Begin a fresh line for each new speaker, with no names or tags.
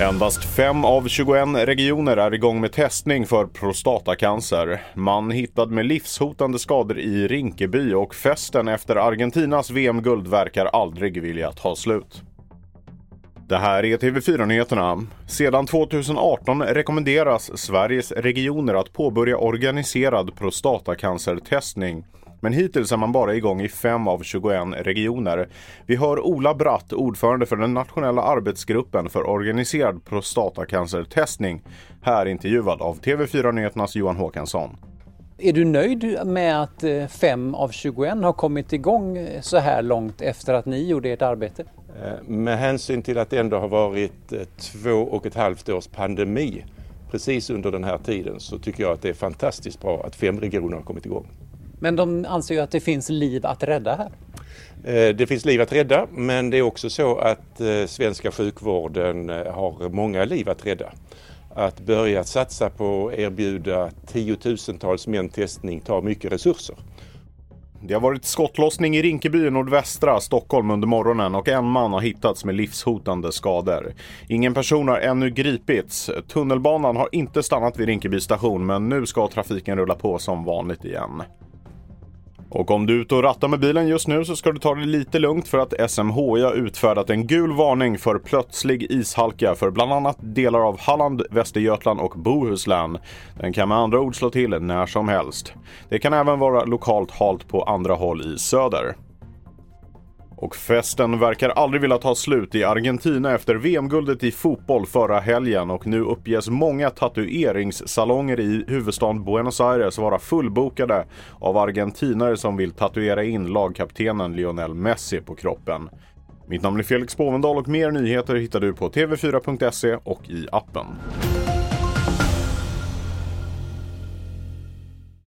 Endast 5 av 21 regioner är igång med testning för prostatacancer. Man hittad med livshotande skador i Rinkeby och festen efter Argentinas VM-guld verkar aldrig vilja ta slut. Det här är TV4-nyheterna. Sedan 2018 rekommenderas Sveriges regioner att påbörja organiserad prostatacancertestning. Men hittills är man bara igång i 5 av 21 regioner. Vi hör Ola Bratt, ordförande för den nationella arbetsgruppen för organiserad prostatacancertestning, här intervjuad av TV4 Nyheternas Johan Håkansson.
Är du nöjd med att 5 av 21 har kommit igång så här långt efter att ni gjorde ert arbete?
Eh, med hänsyn till att det ändå har varit eh, två och ett halvt års pandemi precis under den här tiden så tycker jag att det är fantastiskt bra att fem regioner har kommit igång.
Men de anser ju att det finns liv att rädda här.
Eh, det finns liv att rädda men det är också så att svenska sjukvården har många liv att rädda. Att börja satsa på att erbjuda tiotusentals män testning tar mycket resurser.
Det har varit skottlossning i Rinkeby i nordvästra Stockholm under morgonen och en man har hittats med livshotande skador. Ingen person har ännu gripits. Tunnelbanan har inte stannat vid Rinkeby station men nu ska trafiken rulla på som vanligt igen. Och om du är ute och rattar med bilen just nu så ska du ta det lite lugnt för att SMHI har utfärdat en gul varning för plötslig ishalka för bland annat delar av Halland, Västergötland och Bohuslän. Den kan med andra ord slå till när som helst. Det kan även vara lokalt halt på andra håll i söder. Och festen verkar aldrig vilja ta slut i Argentina efter VM-guldet i fotboll förra helgen och nu uppges många tatueringssalonger i huvudstaden Buenos Aires vara fullbokade av argentinare som vill tatuera in lagkaptenen Lionel Messi på kroppen. Mitt namn är Felix Bovendal och mer nyheter hittar du på tv4.se och i appen.